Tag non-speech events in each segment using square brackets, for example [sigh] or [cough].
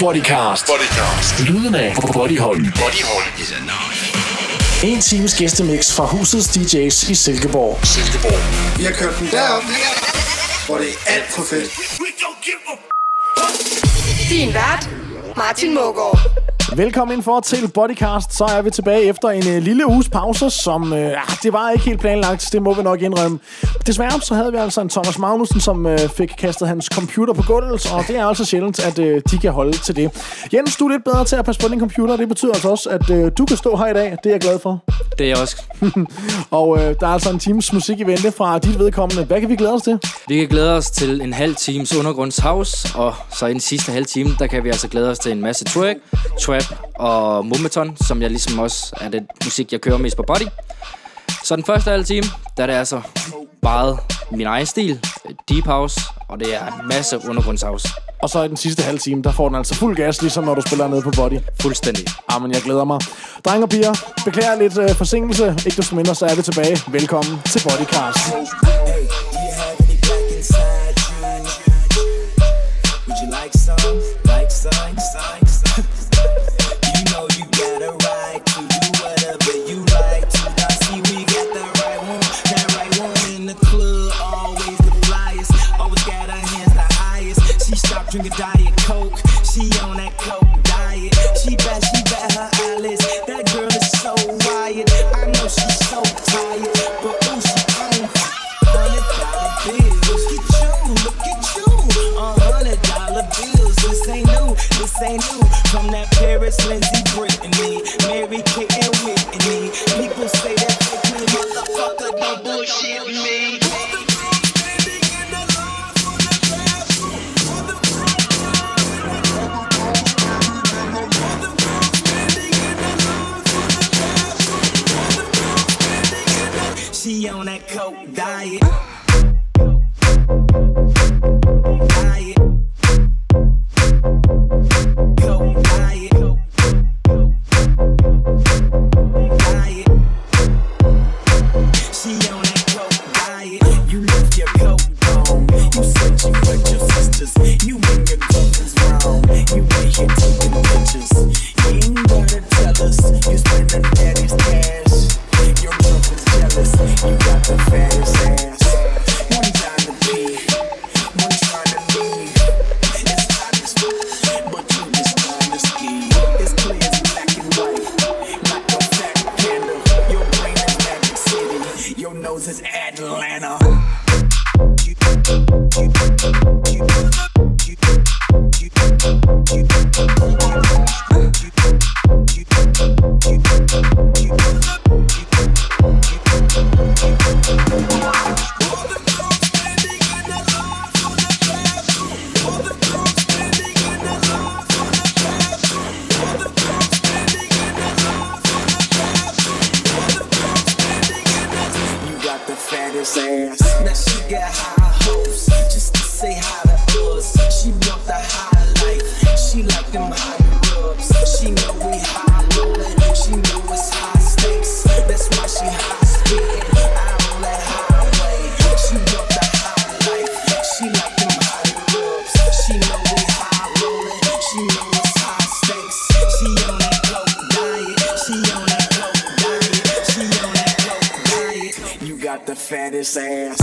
Bodycast. Bodycast. Lyden af Bodyhold. Bodyhold. En times gæstemix fra husets DJ's i Silkeborg. Silkeborg. Vi har kørt den derop, hvor det er alt for fedt. Din vært, Martin Mågaard. Velkommen ind for til Bodycast. Så er vi tilbage efter en øh, lille uges pause, som øh, ah, det var ikke helt planlagt. Det må vi nok indrømme. Desværre så havde vi altså en Thomas Magnussen, som øh, fik kastet hans computer på gulvet, og det er altså sjældent, at øh, de kan holde til det. Jens, du er lidt bedre til at passe på din computer. Det betyder altså også, at øh, du kan stå her i dag. Det er jeg glad for. Det er jeg også. [laughs] Og øh, der er altså en times musik i vente fra dit vedkommende. Hvad kan vi glæde os til? Vi kan glæde os til en halv times undergrundshouse, og så i den sidste halve time, der kan vi altså glæde os til en masse twerk, trap og mummeton, som jeg ligesom også er det musik, jeg kører mest på body. Så den første halve time, der er det altså meget min egen stil, deep house, og det er en masse undergrundshouse. Og så i den sidste halve time, der får den altså fuld gas, ligesom når du spiller ned på body. Fuldstændig. Ah, men jeg glæder mig. Drenge og piger, beklager lidt øh, forsinkelse. Ikke desto mindre, så er vi tilbage. Velkommen til Bodycast. Hey, you like some? Like some? some, She a diet coke, she on that coke diet. She bad, she bad her eyelids. That girl is so wired. I know she's so tired, but ooh, she on hundred dollar bills. Look at you, look at you. A hundred dollar bills. This ain't new, this ain't new. From that Paris, Lindsay, Brittany, Mary Kate and Whitney. People say that they me, motherfucker, don't bullshit me. On that coke. Diet. The ass.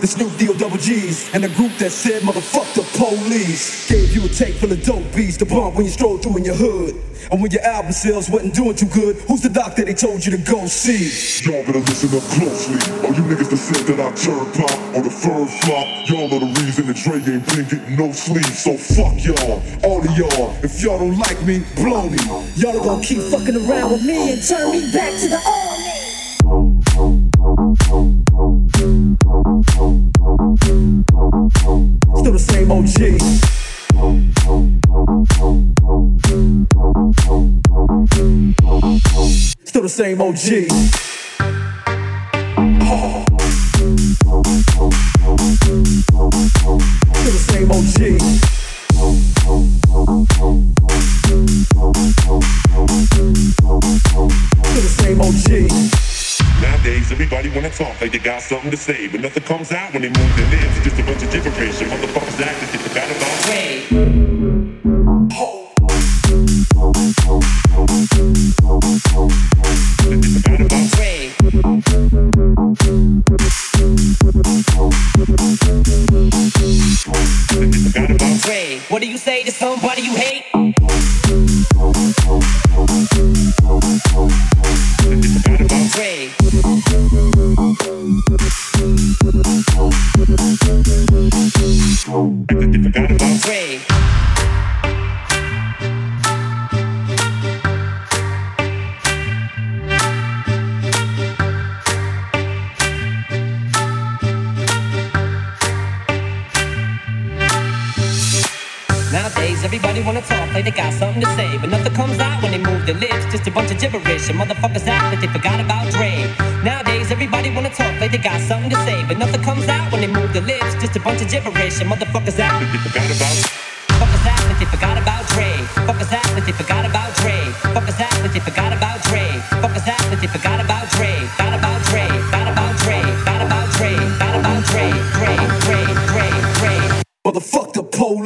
The Snoop Deal Double G's, and the group that said, motherfuck the police. Gave you a take full of dope beats to bump when you stroll through in your hood. And when your album sales wasn't doing too good, who's the doctor they told you to go see? Y'all better listen up closely. All you niggas that said that I turn pop or the fur flop, y'all are the reason that Dre ain't been getting no sleep. So fuck y'all, all of y'all. If y'all don't like me, blow me. Y'all are gonna keep fucking around with me and turn me back to the old OG. Still the same OG. They got something to say, but nothing comes out when they move their lips. It's just a bunch of gibberish. And motherfuckers act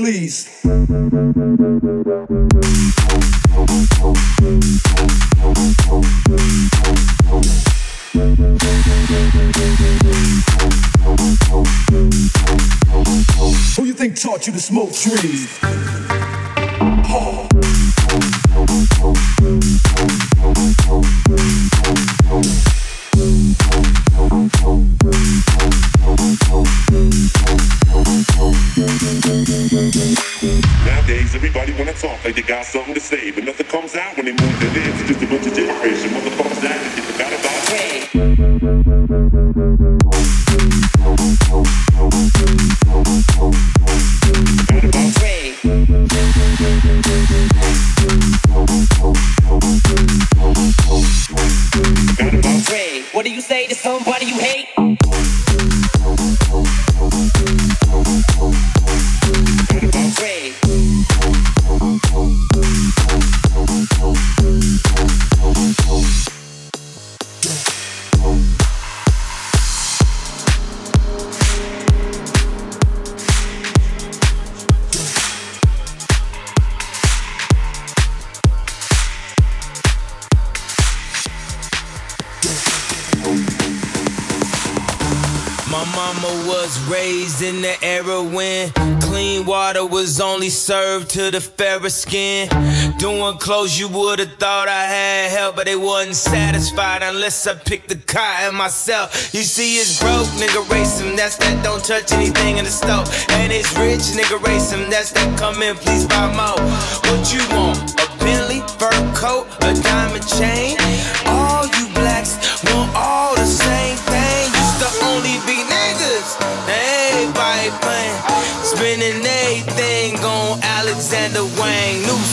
police. Who you think taught you to smoke trees? Was only served to the fairer skin. Doing clothes, you would've thought I had help, but they wasn't satisfied unless I picked the cotton myself. You see, it's broke, nigga, race him. That's that don't touch anything in the stove. And it's rich, nigga, race him. That's that come in, please buy more. What you want? A Bentley, fur coat, a diamond chain? All you blacks want all Alexander Wang. New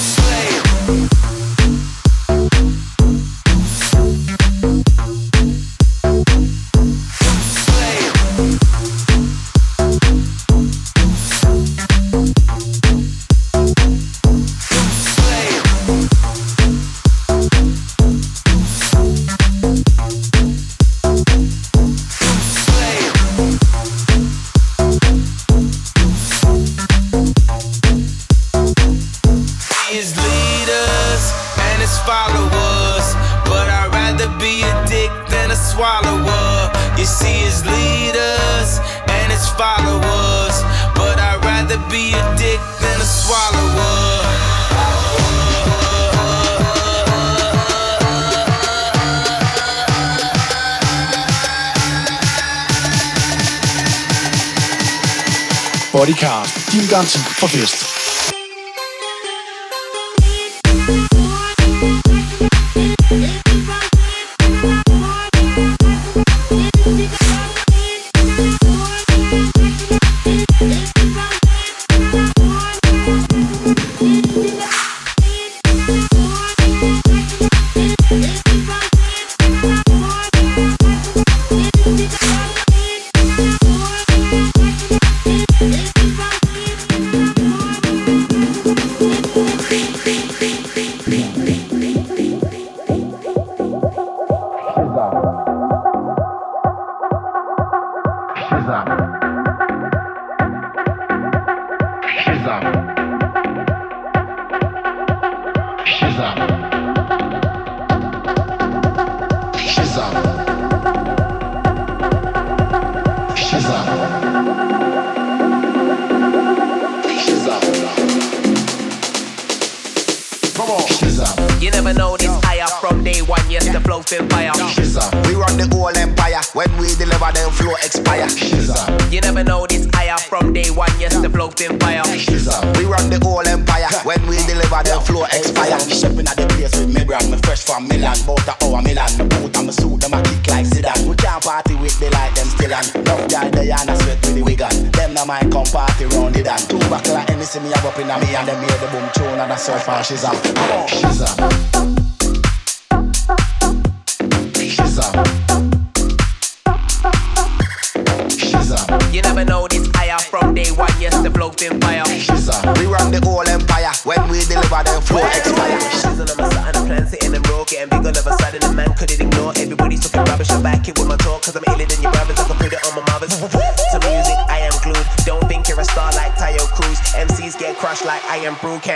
Bodycast. Din garanti for fest. achei tá out.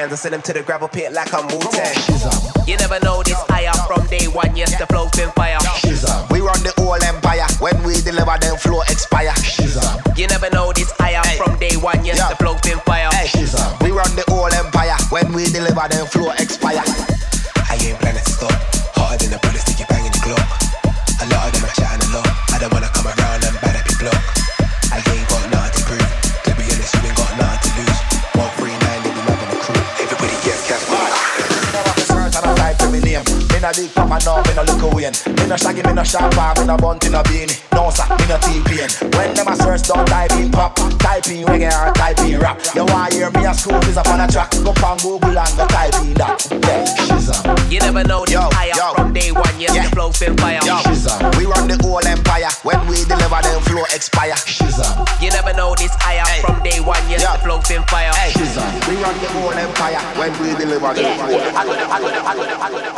Am. I send them to the gravel pit like I'm Wu Tang. You never know no, me no look. Me no shaggy, me no sharper, me no bunt in a beanie. No sir, me no T-pain. When them a search, don't type in pop. Type in reggae or type in rap. You want hear me a school is up on a track. Go on Google and go type in that. Yeah, she's up. You never know this Yo, higher yo. from day one, yes, the flow been fire. We run the whole empire. When we deliver, them flow expire. You never know this higher from day one, yes, the flow been fire. We run the whole empire. When we deliver, them flow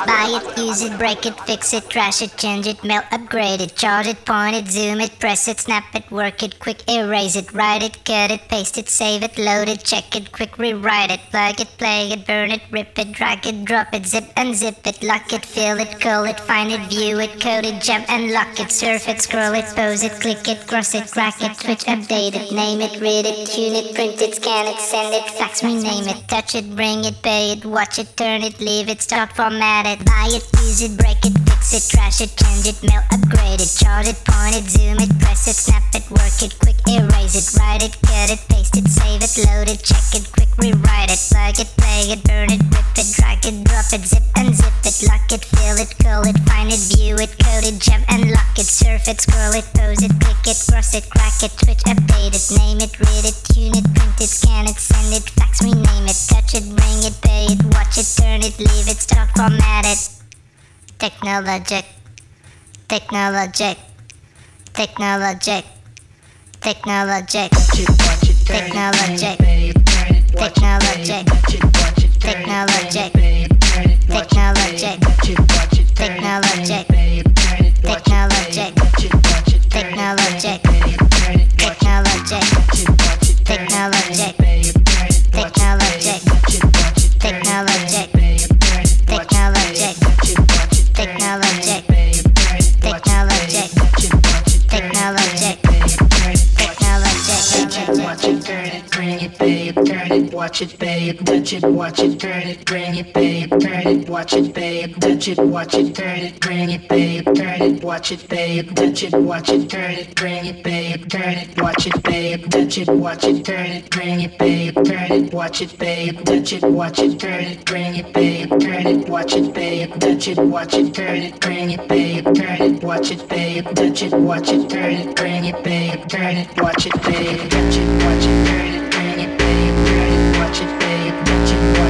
Buy it, use it, break it, fix it, trash it, change it, melt, upgrade it, charge it, point it, zoom it, press it, snap it, work it, quick erase it, write it, cut it, paste it, save it, load it, check it, quick rewrite it, plug it, play it, burn it, rip it, drag it, drop it, zip unzip it, lock it, fill it, call it, find it, view it, code it, jump and lock it, surf it, scroll it, pose it, click it, cross it, crack it, switch, update it, name it, read it, tune it, print it, scan it, send it, fax, rename it, touch it, bring it, pay it, watch it, turn it, leave it, start, format it, buy it, use it, break it, it, trash it, change it, mail, upgrade it, chart it, point it, zoom it, press it, snap it, work it, quick erase it, write it, cut it, paste it, save it, load it, check it, quick rewrite it, plug it, play it, burn it, rip it, drag it, drop it, zip and zip it, lock it, fill it, call it, find it, view it, code it, jump and lock it, surf it, scroll it, pose it, click it, cross it, crack it, switch, update it, name it, read it, tune it, print it, scan it, send it, fax, rename it, touch it, ring it, pay it, watch it, turn it, leave it, start, format it. Technologic, technologic, technologic, technologic, technologic, technologic, technologic, technologic, technologic, technologic, technologic, watch it, babe, touch it, watch it, turn it, bring it, babe, turn it, watch it, babe, touch it, watch it, turn it, bring it, babe, turn it, watch it, babe, touch it, watch it, turn it, bring it, babe, turn it, watch it, babe, touch it, watch it, turn it, bring it, babe, turn it, watch it, babe, touch it, watch it, turn it, bring it, babe, turn it, watch it, babe, touch it, watch it, turn it, bring it, babe, turn it, watch it, babe, touch it, watch it, turn it, bring it, babe, turn it, watch it, babe, touch it, watch it, turn it, bring it, babe, turn it, 집 으.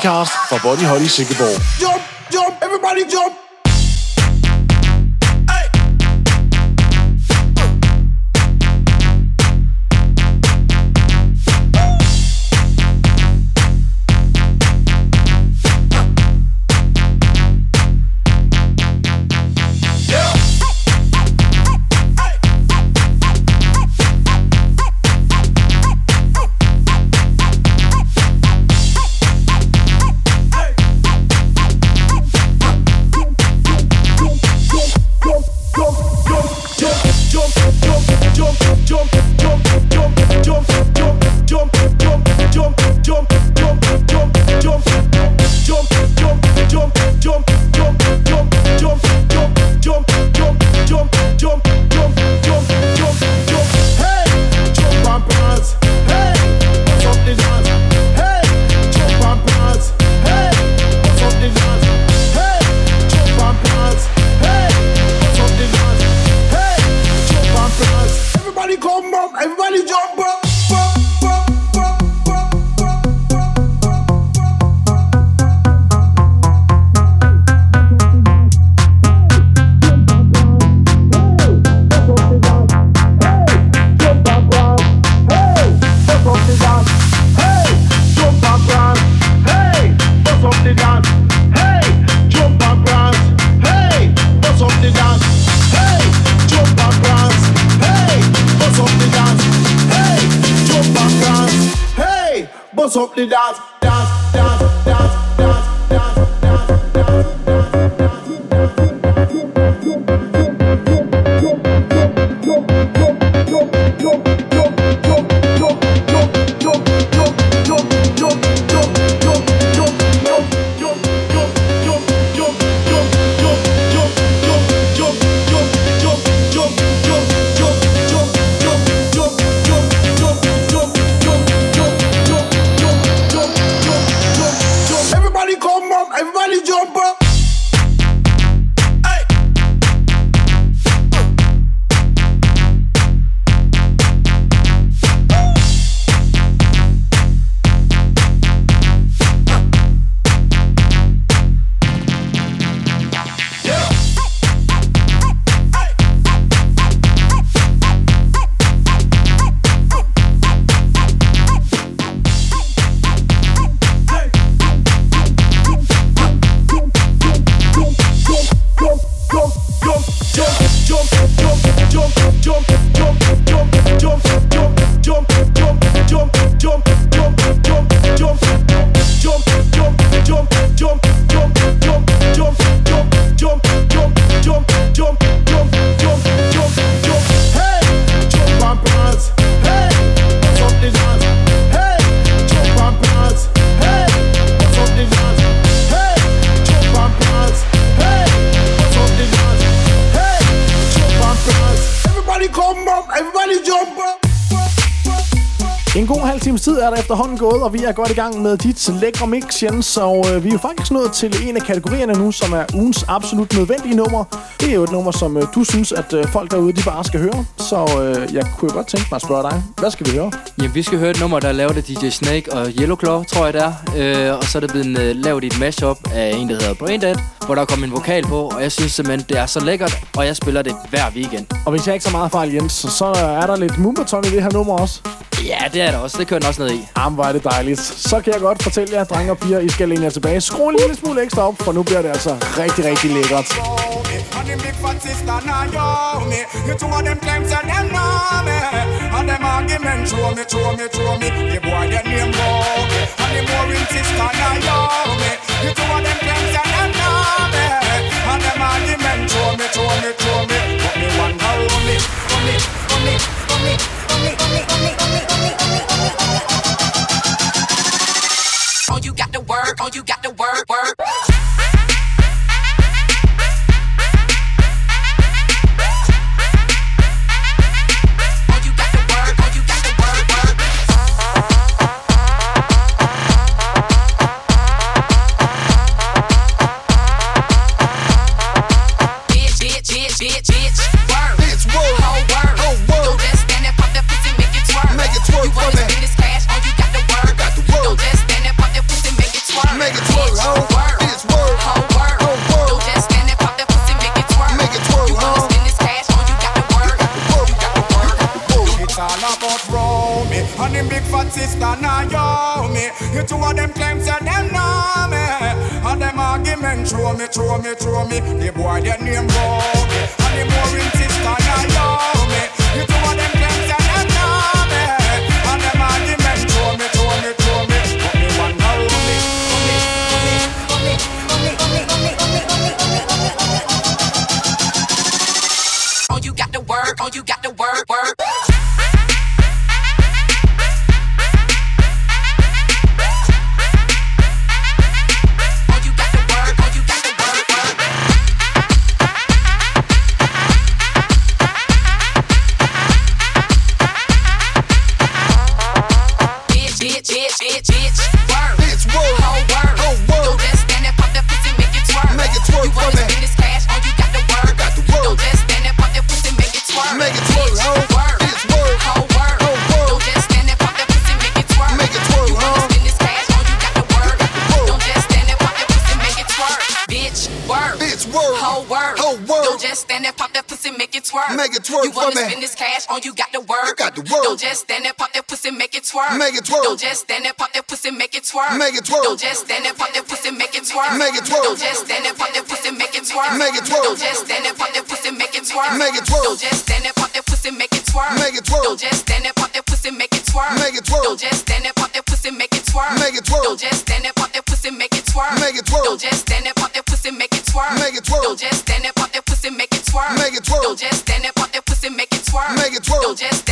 Til Bodycast fra Body Holly Silkeborg. Jump, jump, everybody jump. the Honda gået, og vi er godt i gang med dit lækre mix, Jens. Og øh, vi er jo faktisk nået til en af kategorierne nu, som er ugens absolut nødvendige nummer. Det er jo et nummer, som øh, du synes, at øh, folk derude de bare skal høre. Så øh, jeg kunne jo godt tænke mig at spørge dig, hvad skal vi høre? Jamen, vi skal høre et nummer, der er lavet af DJ Snake og Yellow Claw, tror jeg det er. Øh, og så er det blevet øh, lavet i et mashup af en, der hedder Braindead, hvor der er kommet en vokal på. Og jeg synes simpelthen, det er så lækkert, og jeg spiller det hver weekend. Og hvis jeg ikke så meget fejl, Jens, så er der lidt mumbaton i det her nummer også. Ja, det er der også. Det kører den også ned i. Jamen, er det dejligt. Så kan jeg godt fortælle jer, drenge og piger, I skal læne jer tilbage. Skru en lille smule ekstra op, for nu bliver det altså rigtig, rigtig lækkert. Og dem big fat sister now yo me You two of them claims and them know me And them argument show me, show me, show me You boy make it twerk. Make it twerk You wanna spend this cash? Oh, you got the word. You got the word. Don't just stand there, pop that pussy, make it twerk. Make it twerk. Don't just stand there, pop that pussy, make it twerk. Make it twerk. Don't just stand there, pop that pussy, make it twerk. Make it twerk. Don't just stand there, pop that pussy, make it twerk. Make it twerk. Don't just stand there, pop that pussy, make it twerk. Make it twerk. Don't just stand there, pop that pussy, make it twerk. Make it twerk. Don't just stand there, pop that pussy, make it twerk. Make it twerk. Don't just stand there, pop that pussy, make it twerk. twerk. Don't just stand there, pop that pussy, make it twerk. Make it twerk. Don't just stand there, pop that pussy, make it twerk. Make it twerk. Don't just stand there, pop that pussy, make it twerk. Make it twerk. Don't just Make it twerk. Don't just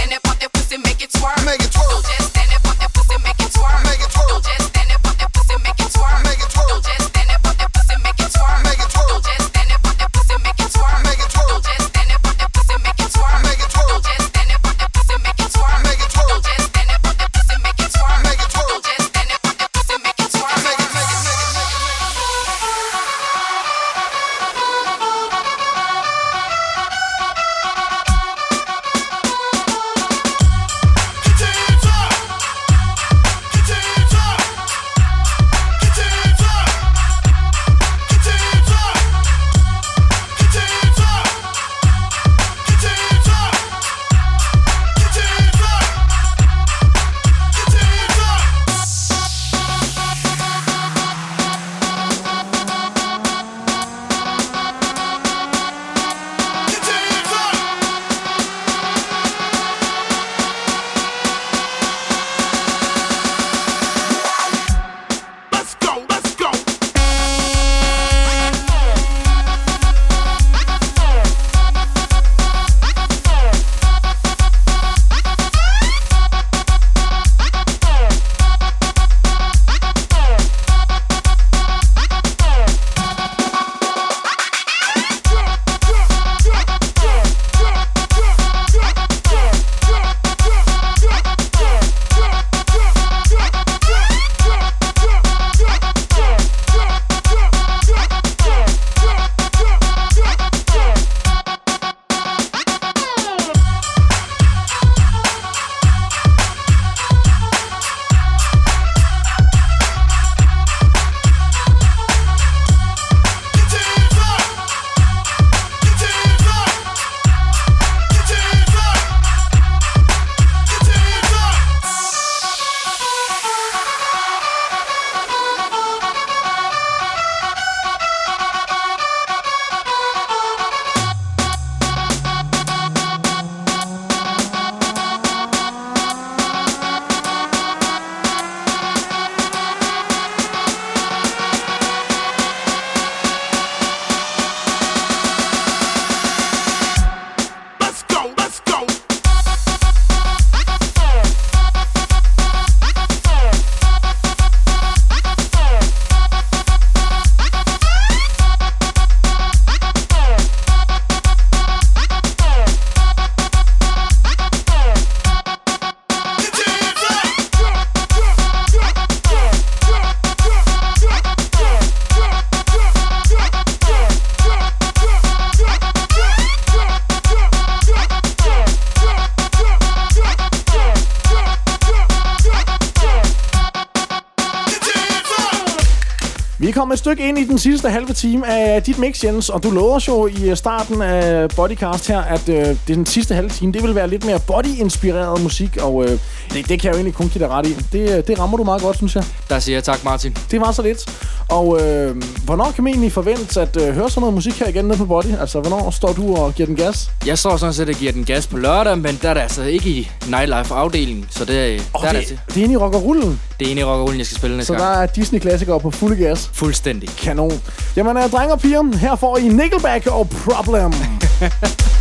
stykke ind i den sidste halve time af dit mix, Jens, og du lover jo i starten af Bodycast her, at øh, den sidste halve time, det vil være lidt mere body-inspireret musik, og øh, det, det kan jeg jo egentlig kun give dig ret i. Det, øh, det rammer du meget godt, synes jeg. Der siger jeg tak, Martin. Det var så lidt. Og øh, hvornår kan man egentlig forvente at øh, høre sådan noget musik her igen nede på Body? Altså, hvornår står du og giver den gas? Jeg står sådan set og giver den gas på lørdag, men der er det altså ikke i Nightlife-afdelingen, så det, Oh, der er det, det, til. det er inde i rock og rullen, det er inde i rockerullen, jeg skal spille næste så gang. der er Disney-klassikere på fuld gas. Fuldstændig. Kanon. Jamen, øh, drenge og piger, her får I Nickelback og Problem. [laughs]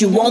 you want.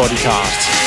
Podcast.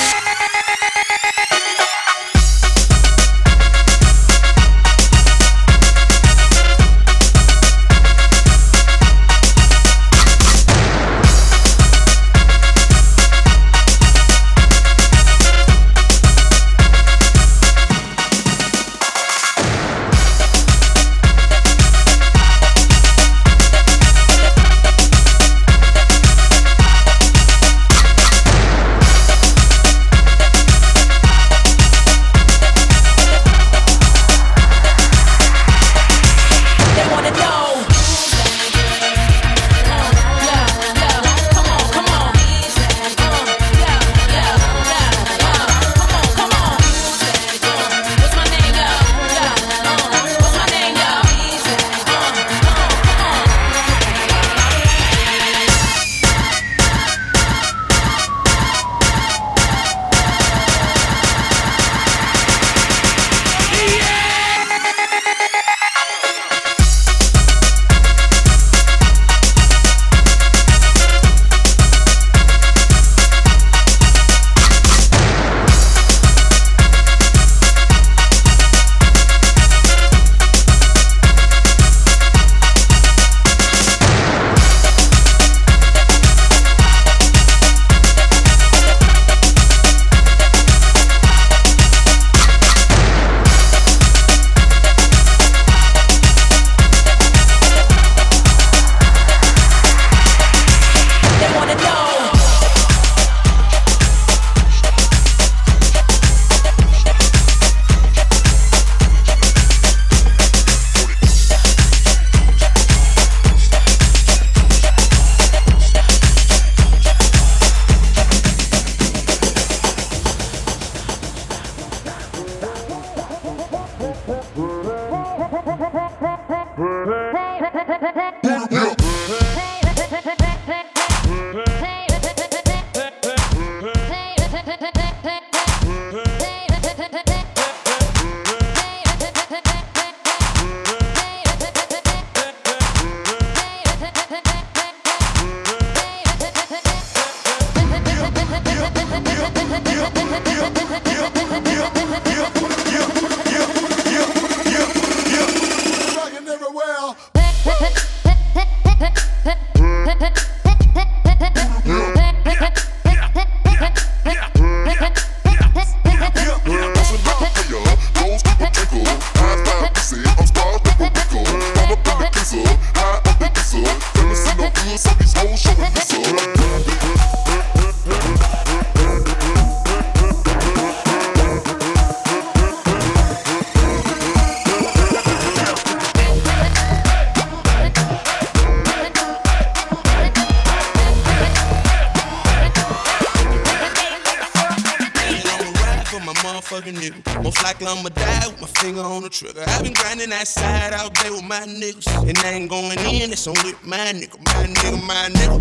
Finger on the trigger. I've been grinding that side all day with my niggas. And I ain't going in, it's on with my nigga, my nigga, my nigga.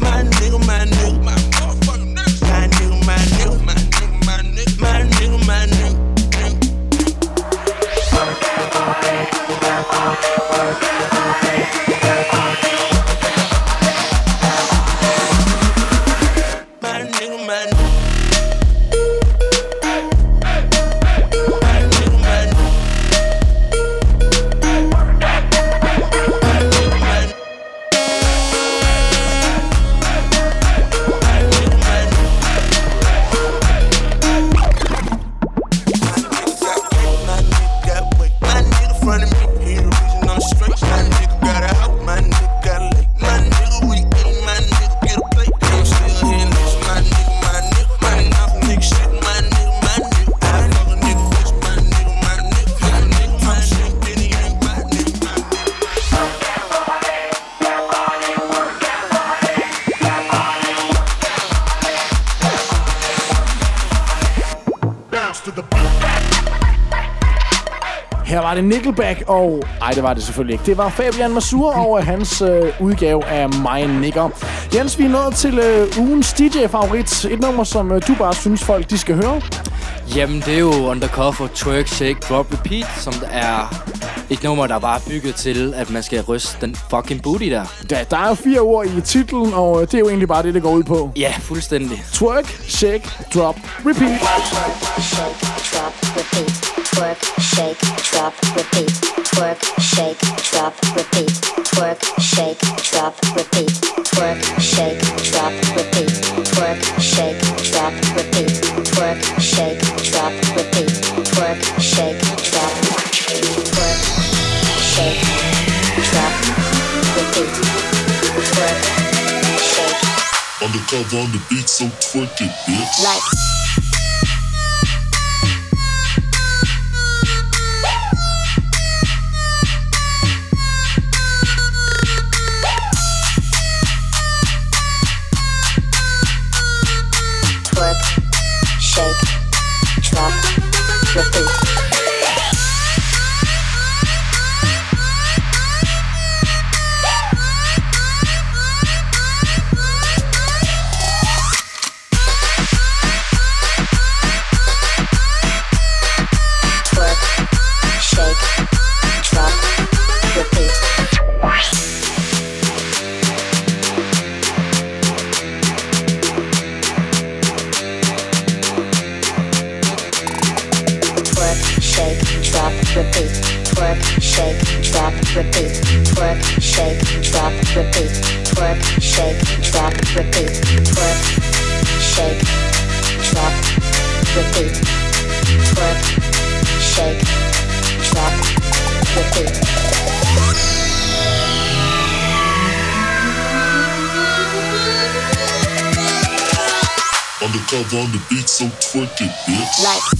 My nigga, my nigga, my motherfucking nigga. My nigga, my nigga, my nigga, my nigga, my nigga, my nigga. My Nickelback, og... Ej, det var det selvfølgelig ikke. Det var Fabian Masur og hans øh, udgave af My Nigger. Jens, vi er nået til øh, ugens DJ-favorit. Et nummer, som øh, du bare synes, folk de skal høre. Jamen, det er jo Undercover Twerk, Shake, Drop, Repeat, som er et nummer, der bare er bygget til, at man skal ryste den fucking booty der. Ja, der er jo fire ord i titlen, og øh, det er jo egentlig bare det, det går ud på. Ja, fuldstændig. Twerk, shake, drop, repeat. drop, repeat. Twerk, shake, drop, repeat. Twerk, shake, drop, repeat. Twerk, shake, drop, repeat. Twerk, shake, drop, repeat. Twerk, shake, drop, repeat. Twerk, shake, drop, repeat. Twerk, shake, drop. Repeat. Twerk, shake, drop, repeat. Twerk, shake. Undercover on the beat, so twerk it, bitch. Like. your face. The beat, so twerk it, bitch. Like.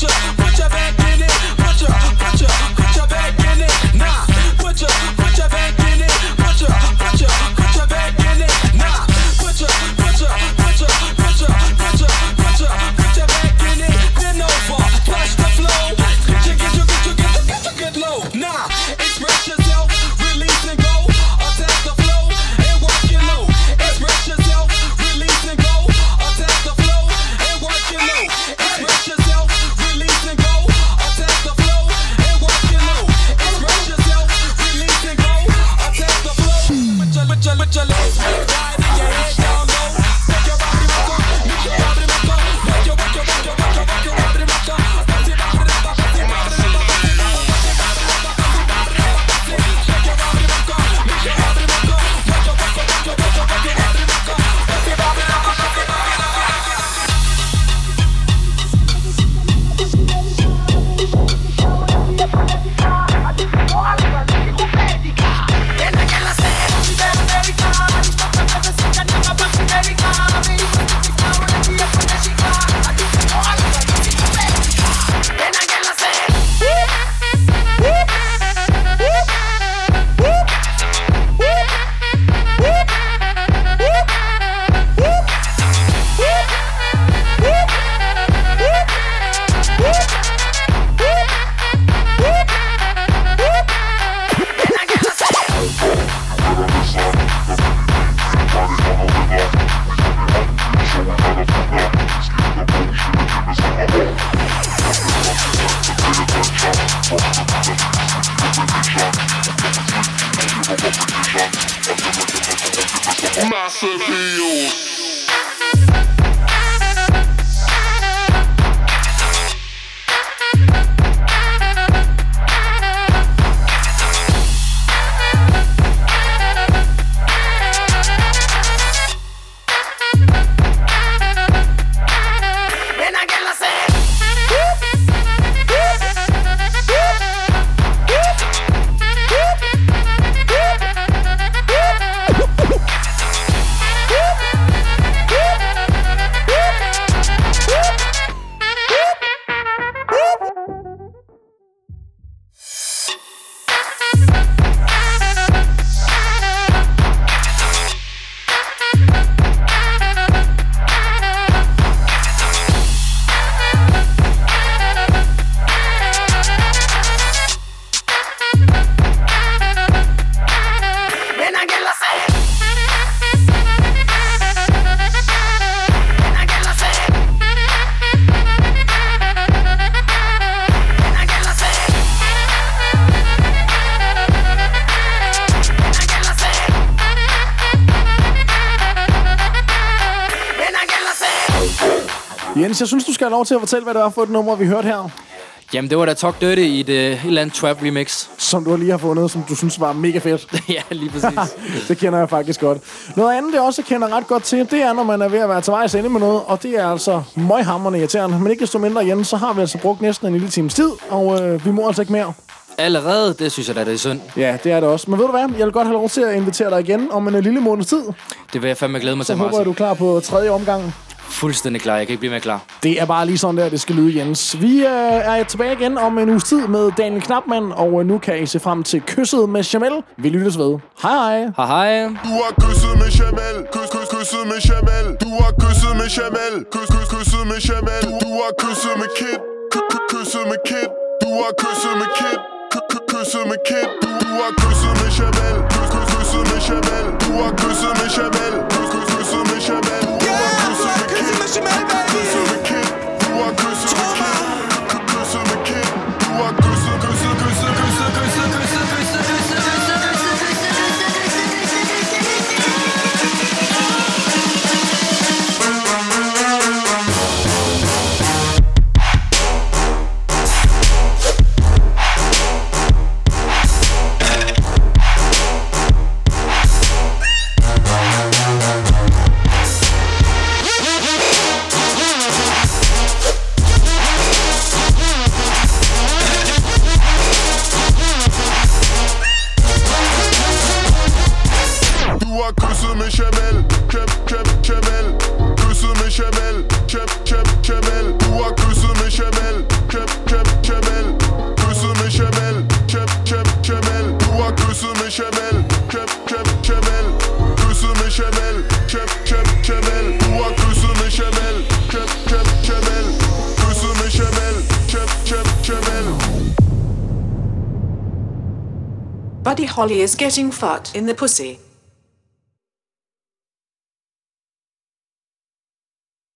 Put Massive heels. Jens, jeg synes, du skal have lov til at fortælle, hvad det var for et nummer, vi hørte her. Jamen, det var da Talk Dirty i et, øh, et eller andet trap remix. Som du lige har fundet, som du synes var mega fedt. [laughs] ja, lige præcis. [laughs] det kender jeg faktisk godt. Noget andet, jeg også kender ret godt til, det er, når man er ved at være til vejs ende med noget, og det er altså møghammerende irriterende. Men ikke desto mindre igen, så har vi altså brugt næsten en lille times tid, og øh, vi må altså ikke mere. Allerede, det synes jeg da, det er synd. Ja, det er det også. Men ved du hvad? Jeg vil godt have lov til at invitere dig igen om en øh, lille måneds tid. Det vil jeg fandme glæde mig Så til, håber jeg, Martin. du er klar på tredje omgang. Fuldstændig klar. Jeg kan ikke blive mere klar. Det er bare lige sådan der, det skal lyde, Jens. Vi øh, er tilbage igen om en uges tid med Daniel Knapman, og øh, nu kan I se frem til kysset med Jamel. Vi lyttes ved. Hej hej. Hej hej. Du har kysset med Jamel Kys, kys, kysset med Jamel Du har kysset med Jamel Kys, kys, kysset med Jamel Du, du har kysset med Kid Ky, ky, kysset med Kid Du har kysset med Kid Ky, ky, kysset med Kid Du, du har kysset med Jamel Kys, kys, kysset med Jamel Du har kysset med Jamel Buddy Holly is getting fucked in the pussy.